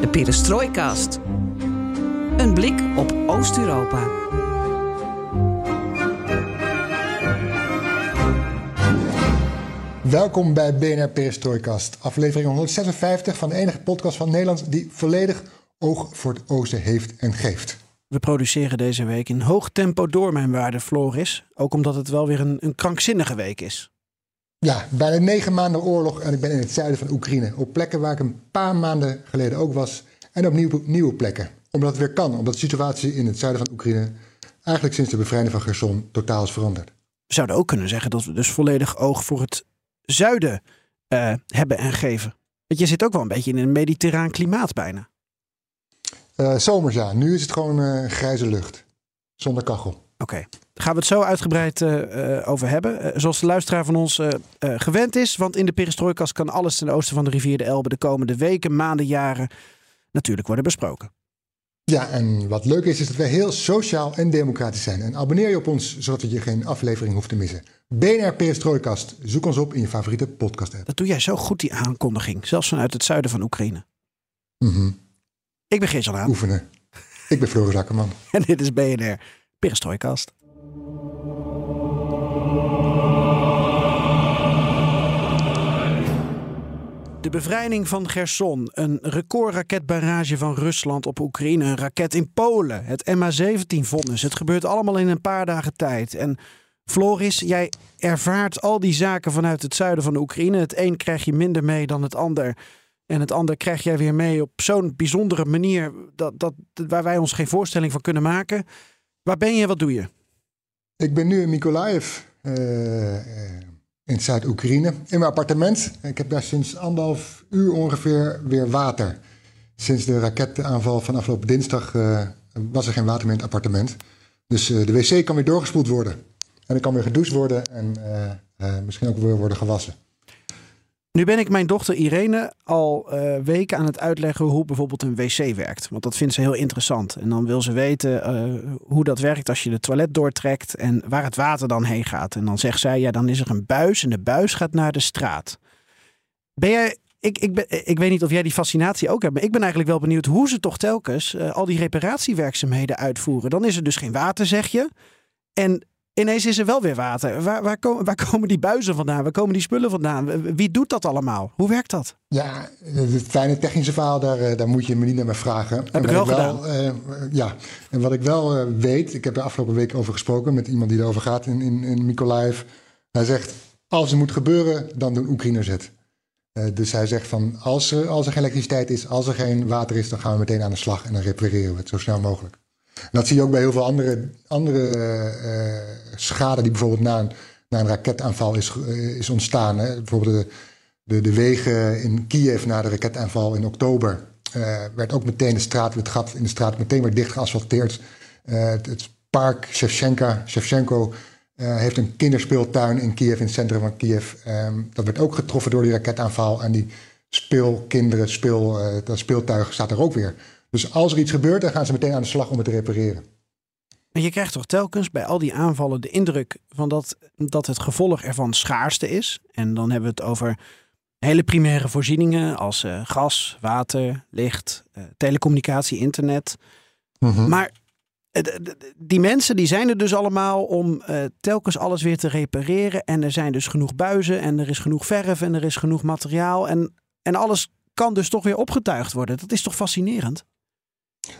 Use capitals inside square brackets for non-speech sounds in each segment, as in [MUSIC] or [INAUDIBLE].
De Perestrooikast. Een blik op Oost-Europa. Welkom bij BNR Perestrooikast, aflevering 156 van de enige podcast van Nederland die volledig oog voor het oosten heeft en geeft. We produceren deze week in hoog tempo door, mijn waarde Floris. Ook omdat het wel weer een, een krankzinnige week is. Ja, bijna negen maanden oorlog en ik ben in het zuiden van Oekraïne. Op plekken waar ik een paar maanden geleden ook was. En op nieuwe, nieuwe plekken. Omdat het weer kan, omdat de situatie in het zuiden van Oekraïne eigenlijk sinds de bevrijding van Gerson totaal is veranderd. We zouden ook kunnen zeggen dat we dus volledig oog voor het zuiden uh, hebben en geven. Want je zit ook wel een beetje in een mediterraan klimaat bijna. Uh, zomers ja, nu is het gewoon uh, grijze lucht. Zonder kachel. Oké, okay. Gaan we het zo uitgebreid uh, over hebben. zoals de luisteraar van ons gewend is. Want in de perestrojkas kan alles ten oosten van de rivier de Elbe de komende weken, maanden, jaren natuurlijk worden besproken. Ja, en wat leuk is, is dat wij heel sociaal en democratisch zijn. En abonneer je op ons, zodat je geen aflevering hoeft te missen. BNR Perestrojkast. Zoek ons op in je favoriete podcast app. Dat doe jij zo goed, die aankondiging. Zelfs vanuit het zuiden van Oekraïne. Mm -hmm. Ik ben Geert. Oefenen. Ik ben Floris Akkerman. [LAUGHS] en dit is BNR Perestrojkast. De bevrijding van Gerson, een recordraketbarrage van Rusland op Oekraïne, een raket in Polen, het MH17-vonnis. Het gebeurt allemaal in een paar dagen tijd. En Floris, jij ervaart al die zaken vanuit het zuiden van Oekraïne. Het een krijg je minder mee dan het ander. En het ander krijg jij weer mee op zo'n bijzondere manier dat, dat, waar wij ons geen voorstelling van kunnen maken. Waar ben je? Wat doe je? Ik ben nu in Mykolaiv, uh, in Zuid-Oekraïne, in mijn appartement. Ik heb daar sinds anderhalf uur ongeveer weer water. Sinds de raketaanval van afgelopen dinsdag uh, was er geen water meer in het appartement. Dus de wc kan weer doorgespoeld worden. En er kan weer gedoucht worden en misschien ook weer worden gewassen. Nu ben ik mijn dochter Irene al uh, weken aan het uitleggen hoe bijvoorbeeld een wc werkt. Want dat vindt ze heel interessant. En dan wil ze weten uh, hoe dat werkt als je de toilet doortrekt en waar het water dan heen gaat. En dan zegt zij, ja, dan is er een buis en de buis gaat naar de straat. Ben jij, ik, ik, ben, ik weet niet of jij die fascinatie ook hebt, maar ik ben eigenlijk wel benieuwd hoe ze toch telkens al die reparatiewerkzaamheden uitvoeren. Dan is er dus geen water, zeg je. En Ineens is er wel weer water. Waar, waar, komen, waar komen die buizen vandaan? Waar komen die spullen vandaan? Wie doet dat allemaal? Hoe werkt dat? Ja, het fijne technische verhaal, daar, eh, daar moet je me niet naar me vragen. Heb en ik wel gedaan. uh, ja, en wat ik wel uh, weet, ik heb er afgelopen week over gesproken met iemand die erover gaat in, in, in Mykolaiv. Hij zegt, als het moet gebeuren, dan doen Oekraïners het. dus hij zegt van, als er, als er geen elektriciteit is, als er geen water is, dan gaan we meteen aan de slag en dan repareren we het zo snel mogelijk. Dat zie je ook bij heel veel andere, andere uh, schade die bijvoorbeeld na een, na een raketaanval is, uh, is ontstaan. Hè. Bijvoorbeeld de, de, wegen in Kiev na de raketaanval in oktober. Uh, werd ook meteen de straat, het gat in de straat meteen weer dicht geasfalteerd. het, het, park Shevchenka, Shevchenko heeft een kinderspeeltuin in Kiev, in het centrum van Kiev. Um, dat werd ook getroffen door die raketaanval. En die speelkinderen, speel, dat speeltuig staat er ook weer. Dus als er iets gebeurt, dan gaan ze meteen aan de slag om het te repareren. En je krijgt toch telkens bij al die aanvallen de indruk van dat, dat het gevolg ervan schaarste is. En dan hebben we het over hele primaire voorzieningen als uh, gas, water, licht, uh, telecommunicatie, internet. Mm -hmm. Maar uh, die mensen die zijn er dus allemaal om telkens alles weer te repareren. En er zijn dus genoeg buizen en er is genoeg verf en er is genoeg materiaal. En, en alles kan dus toch weer opgetuigd worden. Dat is toch fascinerend?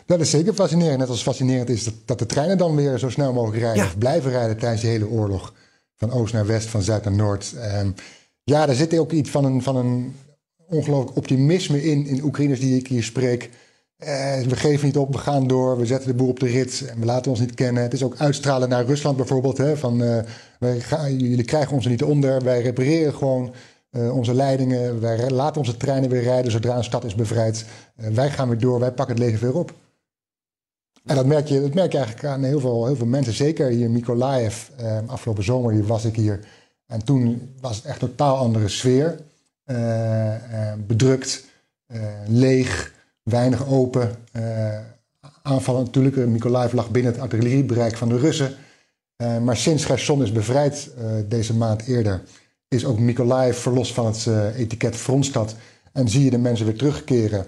Dat is zeker fascinerend. Net als fascinerend is dat, dat de treinen dan weer zo snel mogelijk rijden. Ja. Of blijven rijden tijdens de hele oorlog. Van oost naar west, van zuid naar noord. Um, ja, daar zit ook iets van een, van een ongelooflijk optimisme in, in Oekraïners die ik hier spreek. Uh, we geven niet op, we gaan door, we zetten de boer op de rit en we laten ons niet kennen. Het is ook uitstralen naar Rusland bijvoorbeeld. Hè, van, uh, wij gaan, jullie krijgen ons er niet onder, wij repareren gewoon. Onze leidingen. Wij laten onze treinen weer rijden zodra een stad is bevrijd. wij gaan weer door, wij pakken het leven weer op. En dat merk je, dat merk je eigenlijk aan heel veel, heel veel mensen. Zeker hier in Mykolaiv. afgelopen zomer hier was ik hier. En toen was het echt een totaal andere sfeer. bedrukt, leeg, weinig open. aanvallen natuurlijk. Mykolaiv lag binnen het artilleriebereik van de Russen. Maar sinds Gerson is bevrijd deze maand eerder, is ook Mykolaiv verlost van het uh, etiket frontstad. En zie je de mensen weer terugkeren.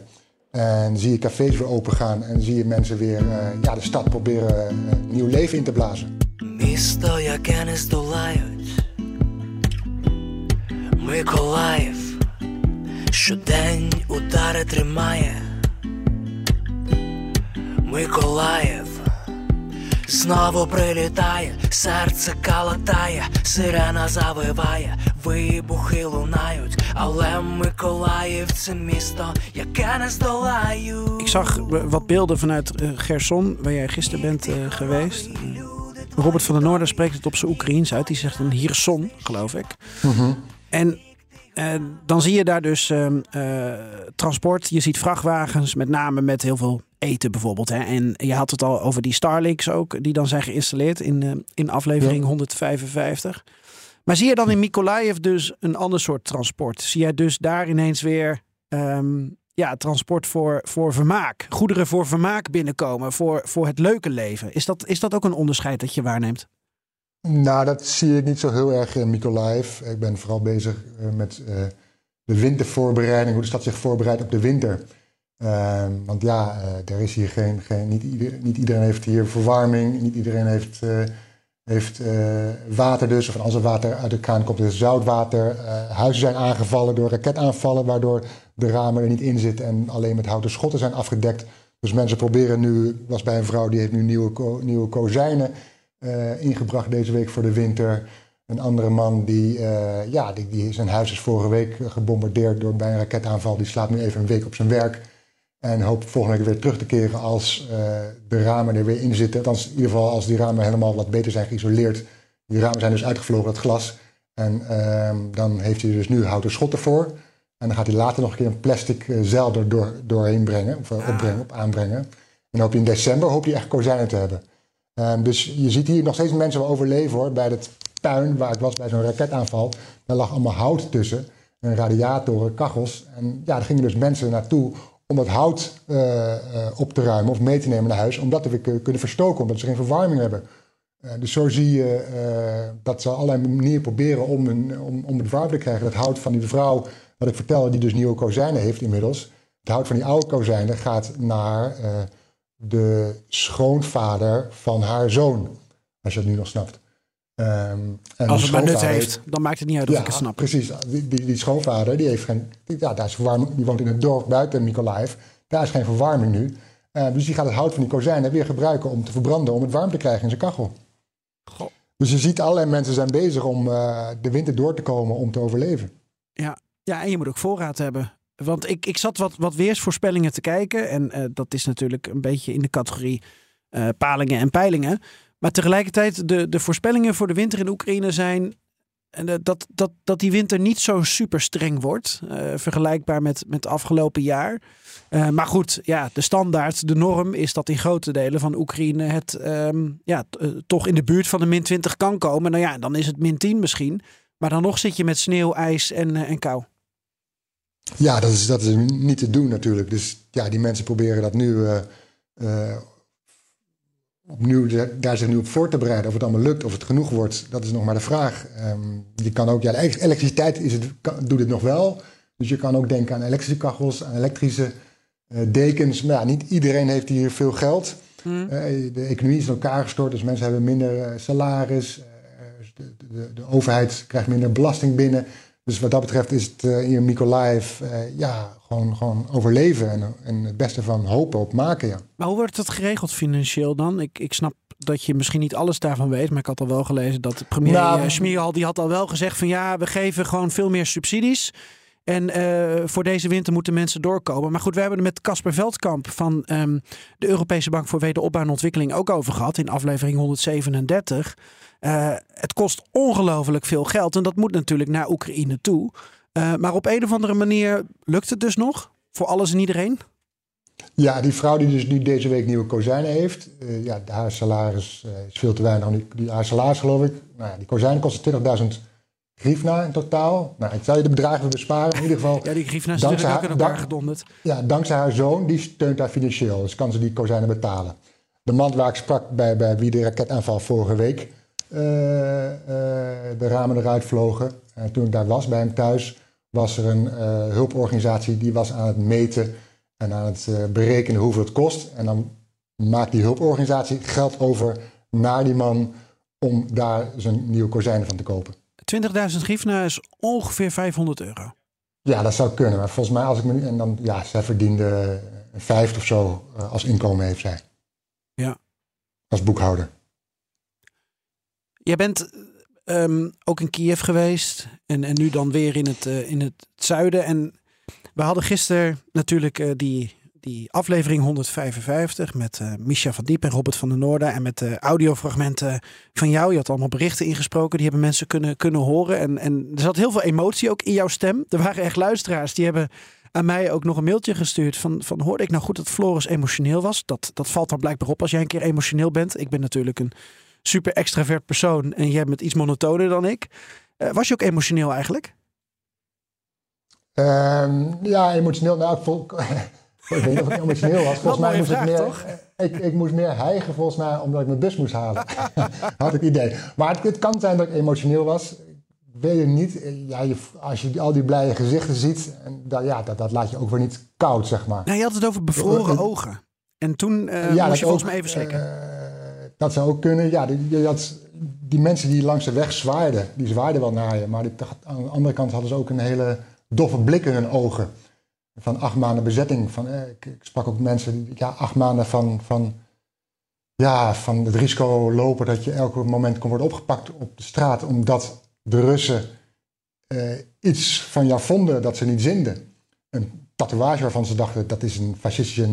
En zie je cafés weer opengaan. En zie je mensen weer ja, de stad proberen nieuw leven in te blazen. Місто, яке не здолають. Миколаїв щодень удари тримає. Миколаїв Знову прилітає, серце калатає, сирена завиває, вибухи лунають, але Миколаїв це місто, яке не здолаю. Ik zag wat beelden vanuit Gerson, waar jij gisteren bent uh, geweest. Robert van der Noorden spreekt het op zijn Oekraïens uit. Die zegt een Hierson, geloof ik. Uh -huh. En uh, dan zie je daar dus uh, transport. Je ziet vrachtwagens, met name met heel veel eten bijvoorbeeld. Hè. En je had het al over die Starlinks ook, die dan zijn geïnstalleerd in, uh, in aflevering 155. Maar zie je dan in Mykolaiv dus een ander soort transport? Zie jij dus daar ineens weer um, ja, transport voor, voor vermaak, goederen voor vermaak binnenkomen, voor, voor het leuke leven? Is dat, is dat ook een onderscheid dat je waarneemt? Nou, dat zie ik niet zo heel erg in Mykolaiv. Ik ben vooral bezig uh, met uh, de wintervoorbereiding, hoe de stad zich voorbereidt op de winter. Uh, want ja, er is hier geen, geen niet, niet, iedereen heeft hier verwarming, niet iedereen heeft, heeft water dus. Of als er water uit de kraan komt, is zoutwater. huizen zijn aangevallen door raketaanvallen, waardoor de ramen er niet in zitten en alleen met houten schotten zijn afgedekt. Dus mensen proberen nu, was bij een vrouw die heeft nu nieuwe, nieuwe kozijnen ingebracht deze week voor de winter. Een andere man, die, ja, die, die, zijn huis is vorige week gebombardeerd door, bij een raketaanval. Die slaapt nu even een week op zijn werk. En hoop volgende week weer terug te keren als uh, de ramen er weer in zitten. Althans, in ieder geval als die ramen helemaal wat beter zijn geïsoleerd. Die ramen zijn dus uitgevlogen, dat glas. En uh, dan heeft hij dus nu houten schotten voor. En dan gaat hij later nog een keer een plastic zeil er door, doorheen brengen, of ah. opbrengen, op aanbrengen. En dan hoop je in december hoop je echt kozijnen te hebben. Um, dus je ziet hier nog steeds mensen overleven hoor. Bij het puin waar ik was bij zo'n raketaanval, daar lag allemaal hout tussen. En radiatoren, kachels. En ja, daar gingen dus mensen naartoe om dat hout uh, op te ruimen of mee te nemen naar huis, om dat te weer kunnen verstoken, omdat ze geen verwarming hebben. Uh, dus zo zie je dat ze allerlei manieren proberen om, een, om, om het warm te krijgen. Dat hout van die vrouw, wat ik vertelde, die dus nieuwe kozijnen heeft inmiddels. Het hout van die oude kozijnen gaat naar de schoonvader van haar zoon. Als je het nu nog snapt. Um, Als het maar nut heeft, dan maakt het niet uit of ja, ik het snap. Precies, die, die, die, schoonvader die heeft geen, die, ja, daar is verwarming, die woont in het dorp buiten Mykolaiv. Daar is geen verwarming nu. Uh, dus die gaat het hout van die kozijnen weer gebruiken om te verbranden, om het warm te krijgen in zijn kachel. Goh. Dus je ziet allerlei mensen zijn bezig om uh, de winter door te komen om te overleven. Ja, ja en je moet ook voorraad hebben. Want ik, ik zat wat, wat weersvoorspellingen te kijken. En uh, dat is natuurlijk een beetje in de categorie palingen en peilingen. Maar tegelijkertijd, de, de voorspellingen voor de winter in Oekraïne zijn en dat, dat, dat die winter niet zo super streng wordt. Uh, vergelijkbaar met, met afgelopen jaar. Maar goed, ja, de standaard, de norm is dat in grote delen van Oekraïne het um, ja, toch in de buurt van de min 20 kan komen. Nou ja, dan is het min 10 misschien. Maar dan nog zit je met sneeuw, ijs en, en kou. Ja, dat is, dat is niet te doen natuurlijk. Dus ja, die mensen proberen dat nu opnieuw daar zich nu op voor te bereiden. Of het allemaal lukt, of het genoeg wordt, dat is nog maar de vraag. Um, je kan ook, ja, elektriciteit is het, kan, doet het nog wel. Dus je kan ook denken aan elektrische kachels, aan elektrische uh, dekens. Maar ja, niet iedereen heeft hier veel geld. Hmm. Uh, de economie is in elkaar gestort, dus mensen hebben minder uh, salaris. De, de, de, overheid krijgt minder belasting binnen. Dus wat dat betreft is het uh, in Mykolaiv uh, ja, gewoon, gewoon overleven en, en het beste van hopen op maken. Ja. Maar hoe wordt het geregeld financieel dan? Ik, ik snap dat je misschien niet alles daarvan weet, maar ik had al wel gelezen dat premier nou, uh, die had al wel gezegd van ja, we geven gewoon veel meer subsidies. En uh, voor deze winter moeten mensen doorkomen. Maar goed, we hebben het met Casper Veldkamp van um, de Europese Bank voor Wederopbouw en Ontwikkeling ook over gehad in aflevering 137. Uh, het kost ongelooflijk veel geld en dat moet natuurlijk naar Oekraïne toe. Uh, maar op een of andere manier lukt het dus nog? Voor alles en iedereen? Ja, die vrouw die dus nu deze week nieuwe kozijnen heeft, uh, ja, haar salaris is veel te weinig. Die, die, haar salaris geloof ik, nou ja, die kozijnen kosten 20.000 griefna in totaal. Nou, ik zal je de bedragen besparen. In ieder geval. Ja, die griefna is natuurlijk ook in elkaar gedonderd. Ja, dankzij haar zoon, die steunt haar financieel. Dus kan ze die kozijnen betalen. De man waar ik sprak bij, bij wie de raketaanval vorige week de ramen eruit vlogen. En toen ik daar was bij hem thuis, was er een hulporganisatie die was aan het meten en aan het berekenen hoeveel het kost. En dan maakt die hulporganisatie geld over naar die man om daar zijn nieuwe kozijnen van te kopen. 20.000 griefna is ongeveer 500 euro. Ja, dat zou kunnen. Maar volgens mij, als ik me nu. En dan, ja, zij verdiende een vijfde of zo als inkomen, heeft zij. Ja. Als boekhouder. Jij bent um, ook in Kiev geweest. En, en nu dan weer in het, uh, in het zuiden. En we hadden gisteren natuurlijk uh, die die aflevering 155 met uh, Misha van Diep en Robert van der Noorden. En met de audiofragmenten van jou. Je had allemaal berichten ingesproken. Die hebben mensen kunnen, kunnen horen. En, en er zat heel veel emotie ook in jouw stem. Er waren echt luisteraars die hebben aan mij ook nog een mailtje gestuurd. Van, van hoorde ik nou goed dat Floris emotioneel was? Dat, dat valt dan blijkbaar op als jij een keer emotioneel bent. Ik ben natuurlijk een super extravert persoon. En jij bent iets monotoner dan ik. Uh, was je ook emotioneel eigenlijk? Um, ja, emotioneel. Nou, ik [LAUGHS] ik weet niet of ik emotioneel was. Volgens mij moest ik meer. Ik, ik, moest meer hijgen, volgens mij, omdat ik mijn bus moest halen. [LAUGHS] Had ik idee. Maar het, het, kan zijn dat ik emotioneel was. Weet je niet. Ja, je, als je al die blije gezichten ziet, en dat, ja, dat, dat laat je ook weer niet koud, zeg maar. Nou, je had het over bevroren ogen. En toen uh, ja, moest je volgens mij even schrikken. Uh, dat zou ook kunnen. Ja, die, die mensen die langs de weg zwaaiden, die zwaaiden wel naar je. Maar die, aan de andere kant hadden ze ook een hele doffe blik in hun ogen van acht maanden bezetting. Van, eh, ik, ik, sprak ook mensen ja, acht maanden van, van, ja, van het risico lopen dat je elk moment kon worden opgepakt op de straat. Omdat de Russen eh, iets van jou vonden dat ze niet zinden. Een tatoeage waarvan ze dachten dat is een fascistische,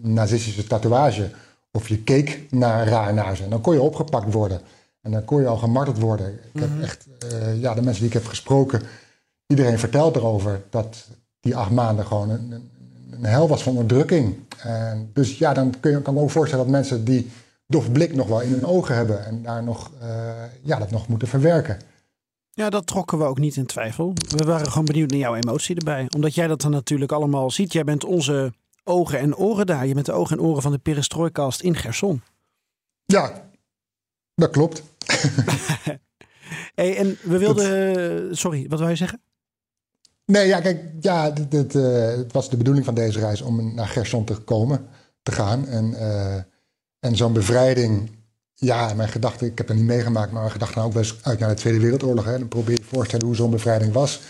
nazistische tatoeage. Of je keek naar, raar naar ze. En dan kon je opgepakt worden. En dan kon je al gemarteld worden. Ik heb mhm. echt, uh, ja, de mensen die ik heb gesproken, iedereen vertelt erover dat die acht maanden gewoon een, een, hel was van onderdrukking. En dus ja, dan kun je, kan me ook voorstellen dat mensen die dof blik nog wel in hun ogen hebben en daar nog, uh, ja, dat nog moeten verwerken. Ja, dat trokken we ook niet in twijfel. We waren gewoon benieuwd naar jouw emotie erbij. Omdat jij dat dan natuurlijk allemaal ziet. Jij bent onze ogen en oren daar. Je bent de ogen en oren van de Perestrooikast in Gerson. Ja, dat klopt. [LAUGHS] hey, en we wilden... Sorry, wat wil je zeggen? Nee, ja, kijk, ja, dit, dit, uh, het was de bedoeling van deze reis om naar Gerson te komen, te gaan. En, uh, en zo'n bevrijding, ja, mijn gedachten, ik heb het niet meegemaakt, maar mijn gedachten gaan ook wel eens uit naar de Tweede Wereldoorlog. Hè. Dan probeer je te voorstellen hoe zo'n bevrijding was.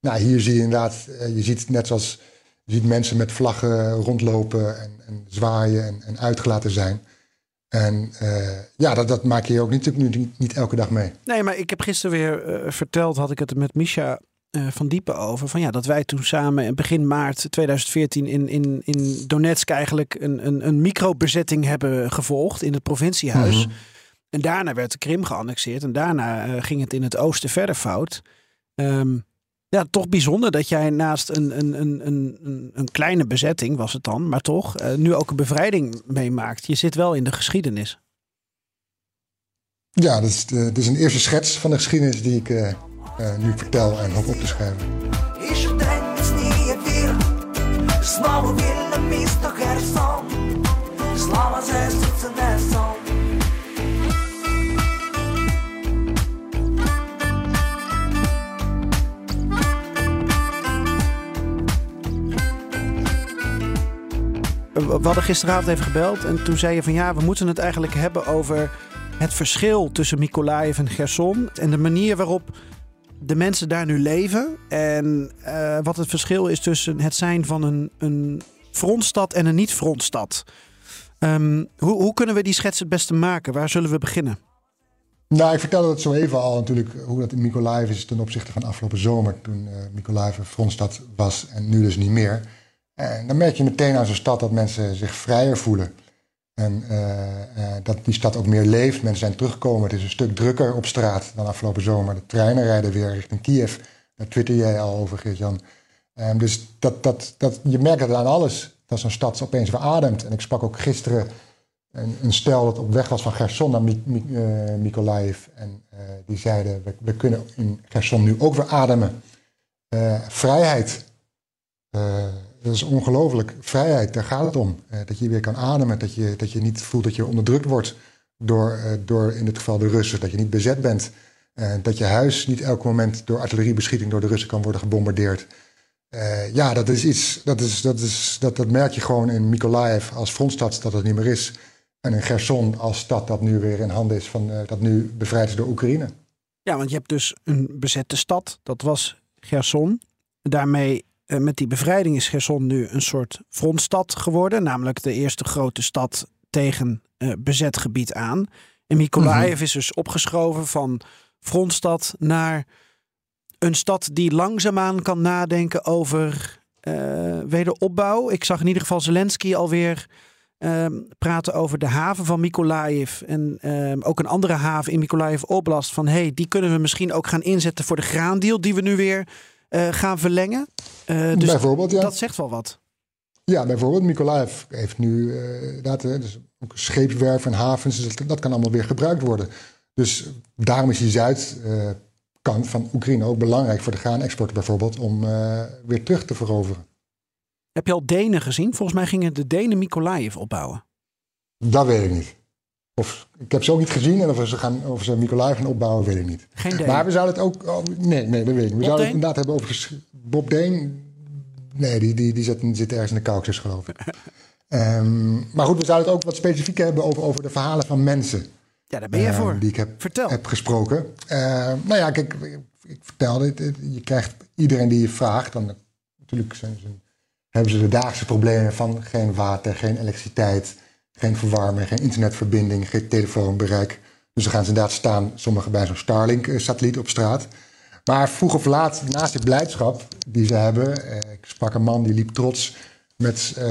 Nou, hier zie je inderdaad, uh, je ziet net zoals, je ziet mensen met vlaggen rondlopen en, en zwaaien en, en, uitgelaten zijn. En ja, dat, dat maak je ook niet, niet, niet elke dag mee. Nee, maar ik heb gisteren weer verteld, had ik het met Misha uh, van Diepen over. Van ja, dat wij toen samen begin maart 2014 in, in, in Donetsk eigenlijk een, een, een microbezetting hebben gevolgd in het provinciehuis. Mhm. En daarna werd de Krim geannexeerd en daarna ging het in het oosten verder fout. Um, ja, toch bijzonder dat jij naast een, een, een, een, een kleine bezetting, was het dan, maar toch, uh, nu ook een bevrijding meemaakt. Je zit wel in de geschiedenis. Ja, dat is, de, dat is een eerste schets van de geschiedenis die ik uh, uh, nu vertel en hoop op te schrijven. We hadden gisteravond even gebeld en toen zei je van ja, we moeten het eigenlijk hebben over het verschil tussen Mykolaiv en Gerson en de manier waarop de mensen daar nu leven. En uh, wat het verschil is tussen het zijn van een, een frontstad en een niet-frontstad. Um, hoe, hoe kunnen we die schets het beste maken? Waar zullen we beginnen? Nou, ik vertelde het zo even al natuurlijk hoe dat in Mykolaiv is ten opzichte van afgelopen zomer. Toen uh, Mykolaiv een frontstad was en nu dus niet meer. En dan merk je meteen aan zo'n stad dat mensen zich vrijer voelen. En uh, uh, dat die stad ook meer leeft. Mensen zijn teruggekomen. Het is een stuk drukker op straat dan afgelopen zomer. De treinen rijden weer richting Kiev. Daar twitter jij al over, Geert-Jan. Um, dus dat, dat, dat, je merkt het aan alles. Dat zo'n stad opeens weer ademt. En ik sprak ook gisteren een, een stel dat op weg was van Gerson naar Mi, Mi, uh, Mykolaiv. En die zeiden, we, kunnen in Gerson nu ook weer ademen. Vrijheid. Dat is ongelooflijk. Vrijheid, daar gaat het om. dat je weer kan ademen. Dat je, dat je niet voelt dat je onderdrukt wordt door, door in dit geval de Russen. Dat je niet bezet bent. dat je huis niet elk moment door artilleriebeschieting door de Russen kan worden gebombardeerd. Ja, dat is iets, dat, is, dat, is, dat, dat merk je gewoon in Mykolaiv als frontstad dat het niet meer is. En in Gerson als stad dat nu weer in handen is van, dat nu bevrijd is door Oekraïne. Ja, want je hebt dus een bezette stad, dat was Gerson. Daarmee, met die bevrijding is Gerson nu een soort frontstad geworden. Namelijk de eerste grote stad tegen bezet gebied aan. En Mykolaiv mm -hmm. is dus opgeschoven van frontstad naar een stad die langzaamaan kan nadenken over uh, wederopbouw. Ik zag in ieder geval Zelensky alweer uh, praten over de haven van Mykolaiv. En uh, ook een andere haven in Mykolaiv Oblast. Van hey, die kunnen we misschien ook gaan inzetten voor de graandeal die we nu weer uh, gaan verlengen. dus bijvoorbeeld, ja. Dat zegt wel wat. Ja, bijvoorbeeld Mykolaiv heeft nu dat, dus ook scheepswerf en havens. Dus dat, dat kan allemaal weer gebruikt worden. Dus daarom is die Zuid kant van Oekraïne ook belangrijk voor de graanexport bijvoorbeeld om weer terug te veroveren. Heb je al Denen gezien? Volgens mij gingen de Denen Mykolaiv opbouwen. Dat weet ik niet. Of, ik heb ze ook niet gezien en of ze, gaan, of ze Mykolaiv gaan opbouwen, weet ik niet. Geen Deen. Maar we zouden het ook. Oh, nee, nee, dat weet ik. We zouden het inderdaad hebben over Bob Deen. Nee, die, die, die, zit, zit ergens in de Caucasus, geloof ik. um, [LAUGHS] maar goed, we zouden het ook wat specifiek hebben over, over de verhalen van mensen. Ja, daar ben je uh, voor. Die ik heb, Vertel. heb gesproken. Uh, nou ja, kijk, ik, ik vertelde het. Je krijgt iedereen die je vraagt. Dan natuurlijk zijn ze, hebben ze de dagelijkse problemen van geen water, geen elektriciteit, geen verwarming, geen internetverbinding, geen telefoonbereik. Dus dan gaan ze inderdaad staan, sommigen bij zo'n Starlink-satelliet op straat. Maar vroeg of laat, naast die blijdschap die ze hebben, uh, ik sprak een man die liep trots met uh,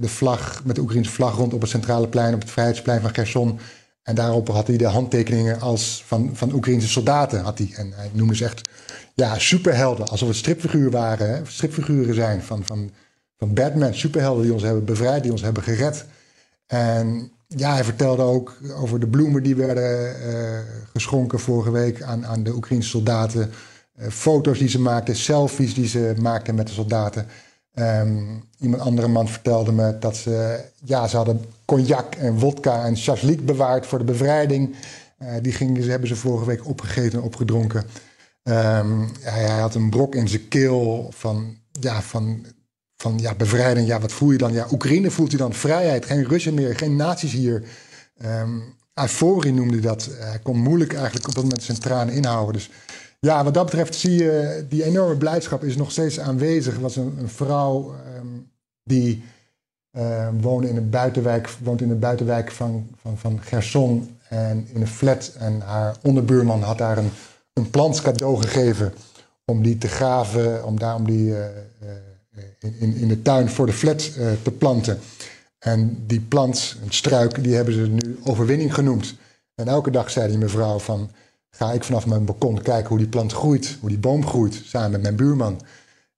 de vlag, met de Oekraïnse vlag rond op het centrale plein, op het Vrijheidsplein van Gerson. En daarop had hij de handtekeningen als van, van Oekraïnse soldaten. Had hij. En hij noemde ze echt ja, superhelden. Alsof het stripfiguren waren. Stripfiguren zijn van, van, van Batman. Superhelden die ons hebben bevrijd, die ons hebben gered. En ja, hij vertelde ook over de bloemen die werden uh, geschonken vorige week aan, aan de Oekraïnse soldaten. Uh, foto's die ze maakten, selfies die ze maakten met de soldaten. Um, iemand andere man vertelde me dat ze, ja, ze hadden cognac en vodka en shashlik bewaard voor de bevrijding. Uh, die gingen, ze hebben ze vorige week opgegeten en opgedronken. Um, hij, hij, had een brok in zijn keel van, ja, van, van ja, bevrijding. Ja, wat voel je dan? Ja, Oekraïne voelt hij dan vrijheid. Geen Russen meer, geen nazi's hier. Um, noemde dat. Hij kon moeilijk eigenlijk op dat moment zijn tranen inhouden. Dus ja, wat dat betreft zie je, die enorme blijdschap is nog steeds aanwezig. Er was een, een vrouw um, die uh, woonde in een buitenwijk, woont in een buitenwijk van, van, van Gerson en in een flat. En haar onderbuurman had daar een, een cadeau gegeven om die te graven, om daar om die uh, uh, in, in de tuin voor de flat te planten. En die plant, een struik, die hebben ze nu overwinning genoemd. En elke dag zei die mevrouw van ga ik vanaf mijn balkon kijken hoe die plant groeit, hoe die boom groeit, samen met mijn buurman.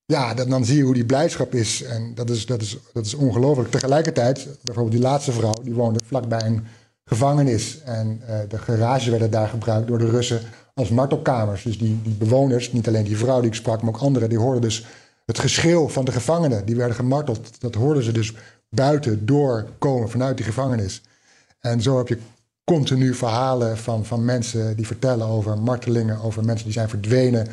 Ja, dan, zie je hoe die blijdschap is. En dat is, dat is, dat is ongelooflijk. Tegelijkertijd, bijvoorbeeld die laatste vrouw, die woonde vlakbij een gevangenis. En uh, de garages werden daar gebruikt door de Russen als martelkamers. Dus die, die bewoners, niet alleen die vrouw die ik sprak, maar ook anderen, die hoorden dus het geschreeuw van de gevangenen. Die werden gemarteld. Dat hoorden ze dus buiten doorkomen vanuit die gevangenis. En zo heb je continu verhalen van, van mensen die vertellen over martelingen, over mensen die zijn verdwenen.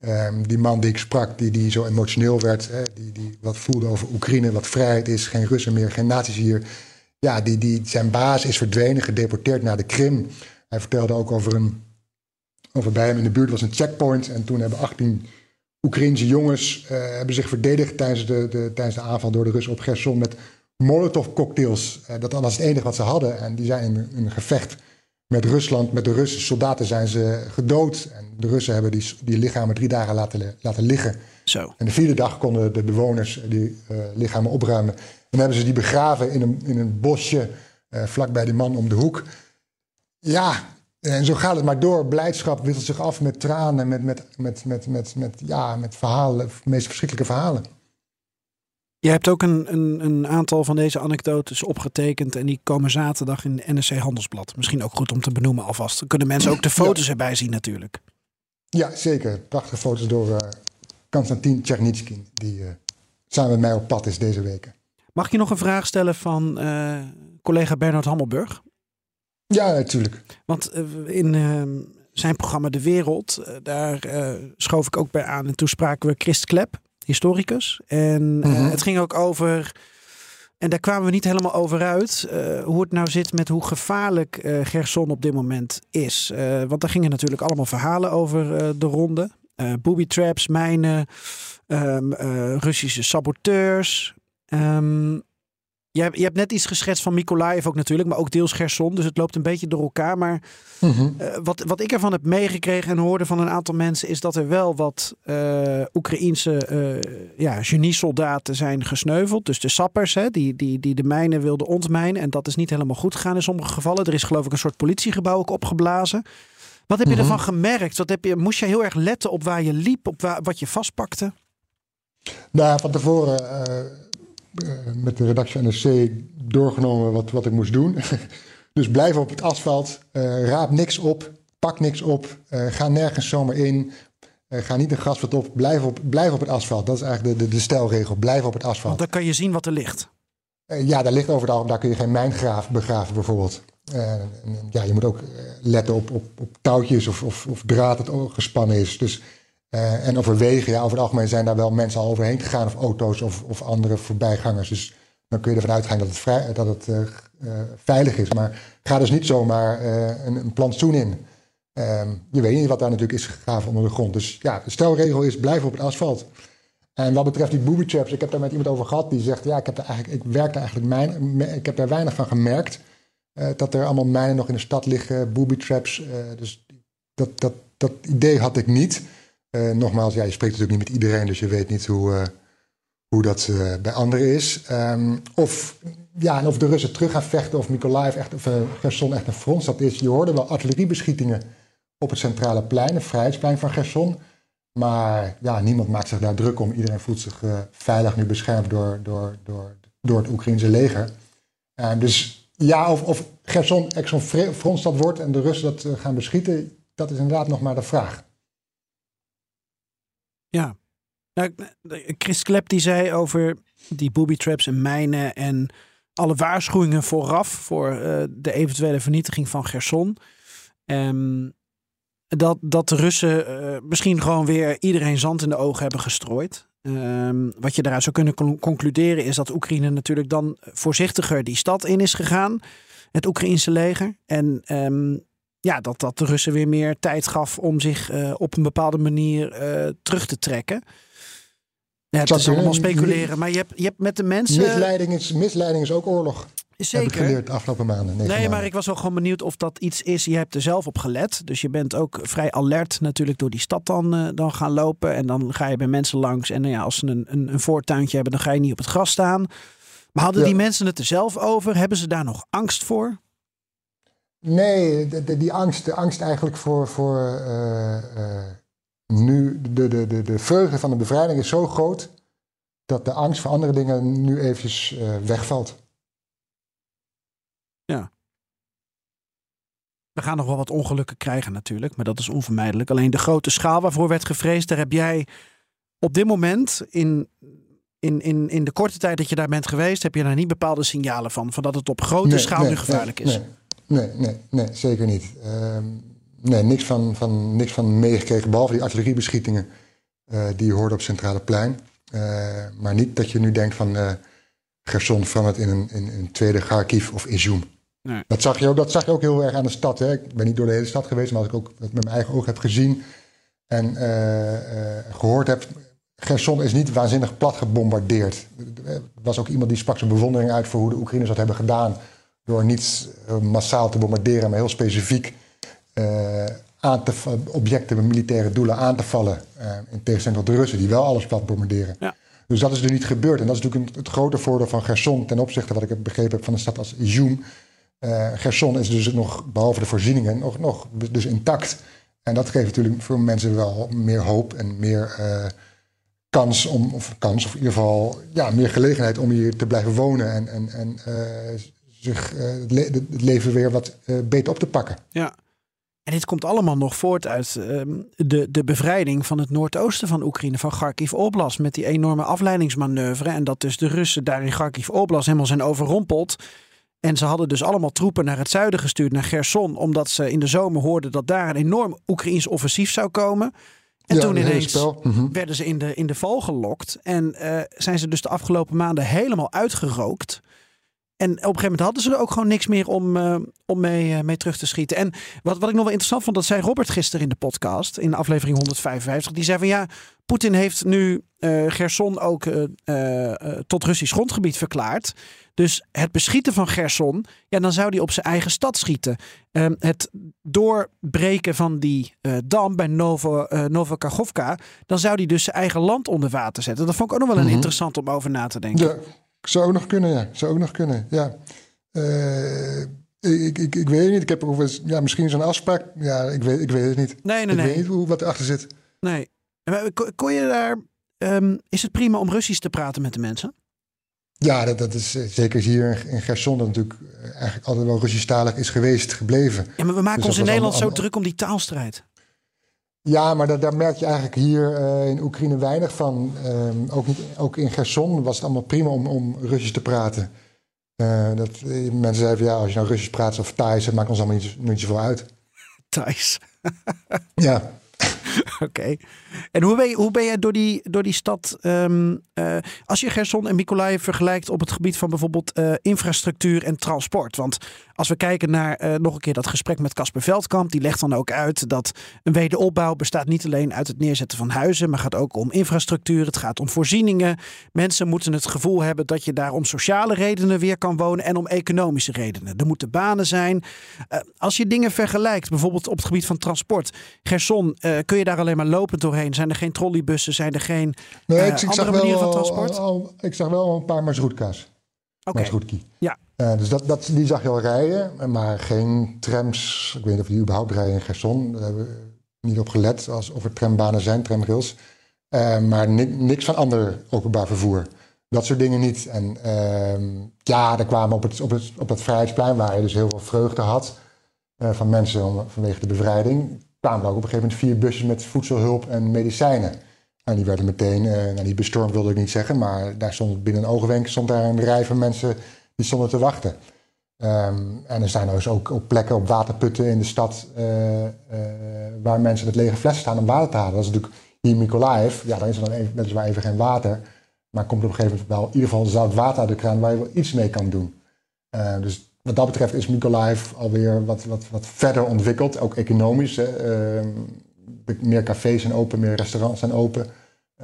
Um, die man die ik sprak, die, die zo emotioneel werd, hè, die, die wat voelde over Oekraïne, wat vrijheid is, geen Russen meer, geen nazi's hier. Ja, die, die, zijn baas is verdwenen, gedeporteerd naar de Krim. Hij vertelde ook over een, over bij hem in de buurt was een checkpoint. En toen hebben 18 Oekraïnse jongens uh, hebben zich verdedigd tijdens de, de, tijdens de aanval door de Russen op Gerson met Molotov-cocktails. Uh, dat was het enige wat ze hadden. En die zijn in, in een gevecht met Rusland, met de Russische soldaten zijn ze gedood. En de Russen hebben die, die lichamen drie dagen laten, laten liggen. Zo. En de vierde dag konden de bewoners die uh, lichamen opruimen. En hebben ze die begraven in een, in een bosje vlakbij die man om de hoek. Ja, En zo gaat het maar door. Blijdschap wisselt zich af met tranen, met, met, met, met, met, met, ja, met verhalen, de meest verschrikkelijke verhalen. Je hebt ook een, een, een, aantal van deze anekdotes opgetekend en die komen zaterdag in NSC Handelsblad. Misschien ook goed om te benoemen alvast. Dan kunnen mensen ook de foto's erbij zien natuurlijk. Ja, zeker. Prachtige foto's door uh, Konstantin Tchernitsky, die uh, samen met mij op pad is deze weken. Mag ik je nog een vraag stellen van uh, collega Bernard Hammelburg? Ja, natuurlijk. Want in ehm, zijn programma De Wereld, daar schoof ik ook bij aan. En toen spraken we Christ Klep, historicus. En mm -hmm. het ging ook over. En daar kwamen we niet helemaal over uit. Uh, hoe het nou zit met hoe gevaarlijk uh, Gerson op dit moment is. Uh, want daar gingen natuurlijk allemaal verhalen over de ronde. booby traps, mijnen, um, Russische saboteurs. Um, je, hebt, je hebt net iets geschetst van Mykolaiv ook natuurlijk, maar ook deels Gerson. Dus het loopt een beetje door elkaar. Maar mm -hmm. uh, wat, wat ik ervan heb meegekregen en hoorde van een aantal mensen... is dat er wel wat uh, Oekraïense uh, ja, geniesoldaten zijn gesneuveld. Dus de sappers hè, die, die, die de mijnen wilden ontmijnen. En dat is niet helemaal goed gegaan in sommige gevallen. Er is geloof ik een soort politiegebouw ook opgeblazen. Wat heb je mm -hmm. ervan gemerkt? Wat heb je, moest je heel erg letten op waar je liep, op waar, wat je vastpakte? Nou, van tevoren met de redactie NRC doorgenomen wat, wat ik moest doen. [LAUGHS] dus blijf op het asfalt, uh, raap niks op, pak niks op, uh, ga nergens zomaar in. ga niet een grasveld op, blijf op, blijf op het asfalt. Dat is eigenlijk de, de, de stelregel, blijf op het asfalt. Want dan kan je zien wat er ligt. ja, daar ligt overal, daar kun je geen mijngraaf begraven bijvoorbeeld. ja, je moet ook letten op, op, op touwtjes of, of, of draad dat gespannen is. Dus uh, en over wegen, ja, over het algemeen zijn daar wel mensen al overheen gegaan, of auto's of, of andere voorbijgangers. Dus dan kun je ervan uitgaan dat het, dat het uh, uh, veilig is. Maar ga dus niet zomaar een, een plantsoen in. Um, je weet niet wat daar natuurlijk is gegraven onder de grond. Dus ja, de stelregel is blijf op het asfalt. En wat betreft die booby traps, ik heb daar met iemand over gehad die zegt: ja, ik heb daar eigenlijk, ik werk eigenlijk mijn, ik heb daar weinig van gemerkt. dat er allemaal mijnen nog in de stad liggen, booby traps. dus dat, dat, dat idee had ik niet. Uh, nogmaals, ja, je spreekt natuurlijk niet met iedereen, dus je weet niet hoe, uh, hoe dat uh, bij anderen is. Um, of, ja, of de Russen terug gaan vechten, of Mykolaiv echt, of Gerson echt een frontstad is. Je hoorde wel artilleriebeschietingen op het centrale plein, het vrijheidsplein van Gerson. Maar ja, niemand maakt zich daar druk om. Iedereen voelt zich veilig nu beschermd door, door, door, door het Oekraïnse leger. Ehm, dus ja, of, of Gerson echt zo'n frontstad wordt en de Russen dat gaan beschieten, dat is inderdaad nog maar de vraag. Ja. Nou, Chris Klep die zei over die booby traps en mijnen en alle waarschuwingen vooraf voor uh, de eventuele vernietiging van Gerson. Um, dat, dat de Russen uh, misschien gewoon weer iedereen zand in de ogen hebben gestrooid. Um, wat je daaruit zou kunnen concluderen is dat Oekraïne natuurlijk dan voorzichtiger die stad in is gegaan. Het Oekraïense leger. En um, ja, dat dat de Russen weer meer tijd gaf om zich uh, op een bepaalde manier uh, terug te trekken. Ja, het is allemaal speculeren, maar je hebt, je hebt met de mensen... Misleiding is, misleiding is ook oorlog. Zeker. Heb ik geleerd de afgelopen maanden. Nee, maanden. maar ik was wel gewoon benieuwd of dat iets is. Je hebt er zelf op gelet. Dus je bent ook vrij alert natuurlijk door die stad dan, uh, dan gaan lopen. En dan ga je bij mensen langs. En nou ja, als ze een, een, een voortuintje hebben, dan ga je niet op het gras staan. Maar hadden ja. die mensen het er zelf over? Hebben ze daar nog angst voor? Nee, de, de, die angst, de angst eigenlijk voor, voor uh, uh, nu, de, de, de, de vreugde van de bevrijding is zo groot dat de angst voor andere dingen nu eventjes uh, wegvalt. Ja. We gaan nog wel wat ongelukken krijgen natuurlijk, maar dat is onvermijdelijk. Alleen de grote schaal waarvoor werd gevreesd, daar heb jij op dit moment in, in, in, in de korte tijd dat je daar bent geweest, heb je daar niet bepaalde signalen van, van dat het op grote nee, schaal nee, nu gevaarlijk nee, is. Nee, nee, nee, zeker niet. Uh, nee, niks van, van, niks van meegekregen, behalve die artilleriebeschietingen uh, die je hoorde op Centrale Plein. Uh, maar niet dat je nu denkt van uh, Gerson verandert in een, in een tweede Kharkiv of Izum. Nee. Dat, zag je ook, dat zag je ook heel erg aan de stad. Hè? Ik ben niet door de hele stad geweest, maar als ik ook met mijn eigen ogen heb gezien en gehoord heb. Gerson is niet waanzinnig plat gebombardeerd. Er was ook iemand die sprak zijn bewondering uit voor hoe de Oekraïners dat hebben gedaan door niet massaal te bombarderen, maar heel specifiek uh, aan te objecten met militaire doelen aan te vallen. Uh, in tegenstelling tot de Russen, die wel alles plat bombarderen. Ja. Dus dat is er niet gebeurd. En dat is natuurlijk het grote voordeel van Gerson ten opzichte, wat ik begrepen heb, van een stad als Izum. Uh, Gerson is dus nog, behalve de voorzieningen, nog, nog dus intact. En dat geeft natuurlijk voor mensen wel meer hoop en meer uh, kans om, of kans, of in ieder geval ja, meer gelegenheid om hier te blijven wonen en, en, en uh, zich het, le het, leven weer wat beter op te pakken. Ja. En dit komt allemaal nog voort uit ehm, de, de bevrijding van het noordoosten van Oekraïne, van Kharkiv Oblast, met die enorme afleidingsmanoeuvre. En dat dus de Russen daar in Kharkiv Oblast helemaal zijn overrompeld. En ze hadden dus allemaal troepen naar het zuiden gestuurd, naar Gerson, omdat ze in de zomer hoorden dat daar een enorm Oekraïns offensief zou komen. En toen ineens mhm. werden ze in de, in de val gelokt. En uh, zijn ze dus de afgelopen maanden helemaal uitgerookt. En op een gegeven moment hadden ze er ook gewoon niks meer om, uh, om mee, uh, mee terug te schieten. En wat, wat ik nog wel interessant vond, dat zei Robert gisteren in de podcast, in aflevering 155. Die zei van ja, Poetin heeft nu uh, Gerson ook tot Russisch grondgebied verklaard. Dus het beschieten van Gerson, ja, dan zou hij op zijn eigen stad schieten. Ehm, het doorbreken van die dam bij Novo, Novokachovka, dan zou hij dus zijn eigen land onder water zetten. Dat vond ik ook nog wel een mm interessant om over na te denken. Ja. Zou ook nog kunnen, ja. Zou ook nog kunnen, ja. Uh, ik, ik, ik weet niet. Ik heb ook eens, ja, misschien zo'n afspraak. Ja, ik weet, ik weet het niet. Nee, nee, ik nee. weet niet hoe, wat erachter zit. Nee. Kon je daar... Um, is het prima om Russisch te praten met de mensen? Ja, dat, dat is eh, zeker hier in Gerson dat natuurlijk eh, eigenlijk altijd wel Russisch-talig is geweest, gebleven. Ja, maar we maken dus ons in Nederland zo druk om die taalstrijd. Ja, maar daar, daar, merk je eigenlijk hier uh, in Oekraïne weinig van. Um, ook, niet, ook in Gerson was het allemaal prima om, om Russisch te praten. Uh, dat, eh, mensen zeiden van ja, als je nou Russisch praat of Thais, dat maakt ons allemaal niet, niet zoveel uit. [LAUGHS] Thais. [LAUGHS] ja. Oké. En hoe ben je, hoe ben je door, die, door die stad, um, uh, als je Gerson en Mykolaiv vergelijkt op het gebied van bijvoorbeeld infrastructuur en transport? Want als we kijken naar uh, nog een keer dat gesprek met Casper Veldkamp, die legt dan ook uit dat een wederopbouw bestaat niet alleen uit het neerzetten van huizen, maar gaat ook om infrastructuur, het gaat om voorzieningen. Mensen moeten het gevoel hebben dat je daar om sociale redenen weer kan wonen en om economische redenen. Er moeten banen zijn. als je dingen vergelijkt, bijvoorbeeld op het gebied van transport, Gerson, kun je daar alleen maar lopend doorheen? Zijn er geen trolleybussen? Zijn er geen nee, ik, ik andere manieren van transport? Al, ik zag wel een paar Okay. Ja. Uh, dus dat, dat, die zag je al rijden, maar geen trams. Ik weet niet of die überhaupt rijden in Gerson. Daar hebben we niet op gelet als, of er trambanen zijn, tramrails. Uh, maar ni niks van ander openbaar vervoer. Dat soort dingen niet. En uh, ja, er kwamen op het, op, het, op het Vrijheidsplein, waar je dus heel veel vreugde had van mensen om, vanwege de bevrijding kwamen er ook op een gegeven moment vier busjes met voedselhulp en medicijnen. En die werden meteen, uh, nou niet bestormd wilde ik niet zeggen, maar daar stond binnen een oogwenk stond daar een rij van mensen die stonden te wachten. Um, en er zijn dus ook op plekken, op waterputten in de stad, uh, uh, waar mensen met lege flessen staan om water te halen. Dat is natuurlijk hier Mykolaiv, ja, dan is er dan even, even geen water, maar komt op een gegeven moment wel in ieder geval zout water uit de kraan waar je wel iets mee kan doen. dus wat dat betreft is Mykolaiv alweer wat, wat, wat verder ontwikkeld, ook economisch. Meer cafés zijn open, meer restaurants zijn open.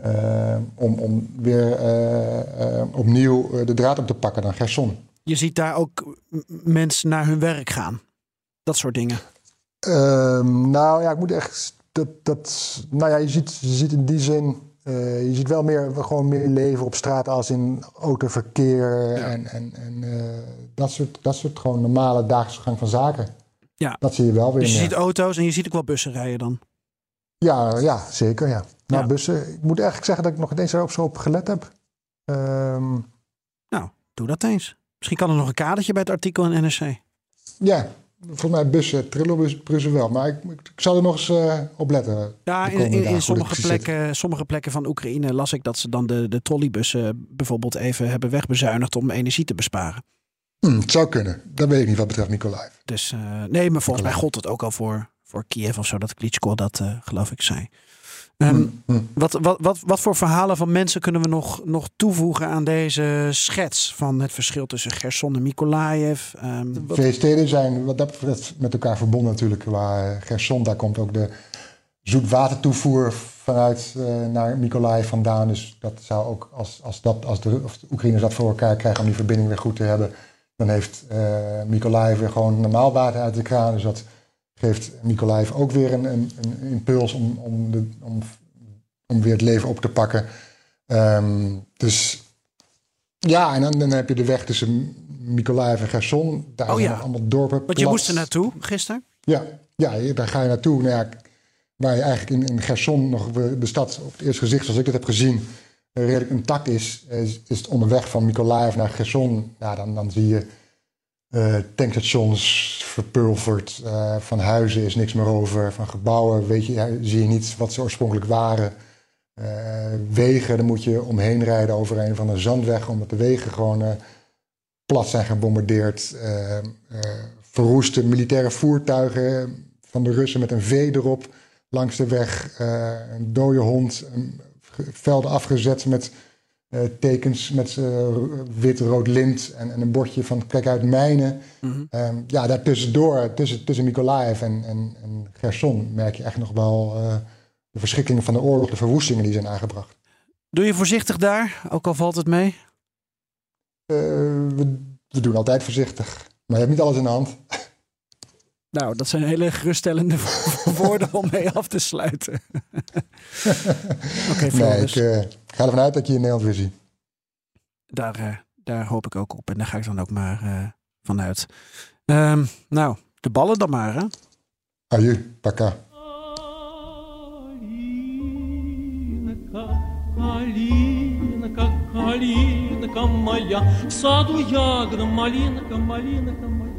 Uh, om, om weer uh, opnieuw de draad op te pakken dan Gerson. Je ziet daar ook mensen naar hun werk gaan. Dat soort dingen. Ehm, nou ja, ik moet echt. Dat, dat, nou ja, je ziet, je ziet in die zin uh, je ziet wel meer, gewoon meer leven op straat als in autoverkeer en, en, en uh, dat, soort, dat soort gewoon normale dagelijkse gang van zaken. Ja. Dat zie je wel weer. Dus je ziet auto's en je ziet ook wel bussen rijden dan? Ja, ja zeker. Ja. Nou, bussen. Ik moet eigenlijk zeggen dat ik nog niet eens erop zo op gelet heb. Um, nou, doe dat eens. Misschien kan er nog een kadertje bij het artikel in NRC. Ja, Volgens mij bussen, Trillobus wel. Maar ik, ik, zal er nog eens uh, op letten. Ja, in, in, in sommige, plekken, sommige plekken van Oekraïne las ik dat ze dan de, de trolleybussen bijvoorbeeld even hebben wegbezuinigd om energie te besparen. Hmm, het zou kunnen. Dat weet ik niet wat betreft Nikolai. Dus uh, nee, maar volgens mij gold het ook al voor, voor Kiev of zo, dat Klitschko dat uh, geloof ik zei. Um, wat, wat, wat, wat voor verhalen van mensen kunnen we nog, nog toevoegen aan deze schets van het verschil tussen Gerson en Mykolaiv? Um, Twee steden zijn wat dat betreft met elkaar verbonden natuurlijk. Waar Gerson, daar komt ook de zoetwatertoevoer vanuit uh, naar Mykolaiv vandaan. Dus dat zou ook, als, als, dat, als de, of de Oekraïners dat voor elkaar krijgen om die verbinding weer goed te hebben, dan heeft uh, Mykolaiv weer gewoon normaal water uit de kraan. Dus dat geeft Mykolaiv ook weer een, een, een impuls om, om, de, om, om weer het leven op te pakken. Um, dus ja, en dan, dan heb je de weg tussen Mykolaiv en Gerson. Daar Oh zijn ja. allemaal dorpen. Want je plat. moest er naartoe gisteren. Ja, ja, daar ga je naartoe. Nou ja, waar je eigenlijk in, in Gerson nog de, stad op het eerste gezicht, zoals ik het heb gezien, redelijk intact is, is, is het onderweg van Mykolaiv naar Gerson. Ja, dan, dan zie je eh, tankstations verpulverd. eh, van huizen is niks meer over. Van gebouwen weet je, zie je niet wat ze oorspronkelijk waren. Eh, wegen, daar moet je omheen rijden over een van de zandweg, omdat de wegen gewoon plat zijn gebombardeerd. Verroeste militaire voertuigen van de Russen met een V erop langs de weg. een dode hond, velden afgezet met tekens met eh, wit-rood lint en, en een bordje van kijk uit mijnen. Ehm, ja, daartussendoor, tussen, tussen Mykolaiv en, en, en Gerson, merk je echt nog wel eh, de verschrikkingen van de oorlog, de verwoestingen die zijn aangebracht. Doe je voorzichtig daar, ook al valt het mee? Eh, we, we doen altijd voorzichtig, maar je hebt niet alles in de hand. [LAUGHS] Nou, dat zijn hele geruststellende [LAUGHS] woorden om mee af te sluiten. [LAUGHS] Oké, nee, Floris. ik, eh, ik ga ervan uit dat je in Nederland weer ziet. daar, eh, daar hoop ik ook op. En daar ga ik dan ook maar eh, vanuit. Ehm, nou, de ballen dan maar, hè? Aju, paka. Калинка, калинка, калинка моя, в саду ягода, малинка, малинка моя.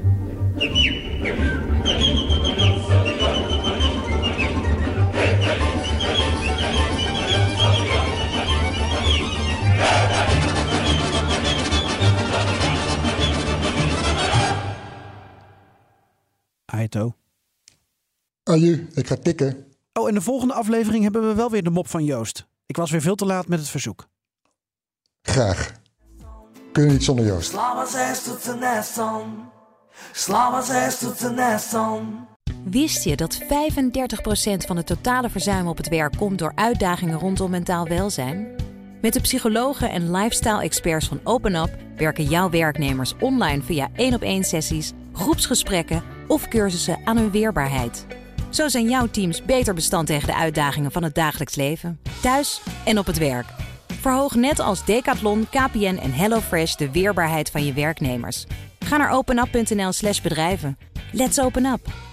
Aito. Aju, ik ga tikken. Oh, in de volgende aflevering hebben we wel weer de mop van Joost. Ik was weer veel te laat met het verzoek. Graag. Kun je niet zonder Joost. Slava zes tot de. Wist je dat 35% van het totale verzuim op het werk komt door uitdagingen rondom mentaal welzijn? Met de psychologen en lifestyle-experts van OpenUp werken jouw werknemers online via één op één sessies, groepsgesprekken of cursussen aan hun weerbaarheid. Zo zijn jouw teams beter bestand tegen de uitdagingen van het dagelijks leven, thuis en op het werk. Verhoog net als Decathlon, KPN en HelloFresh de weerbaarheid van je werknemers. Ga naar openup.nl/slash bedrijven. Let's open up!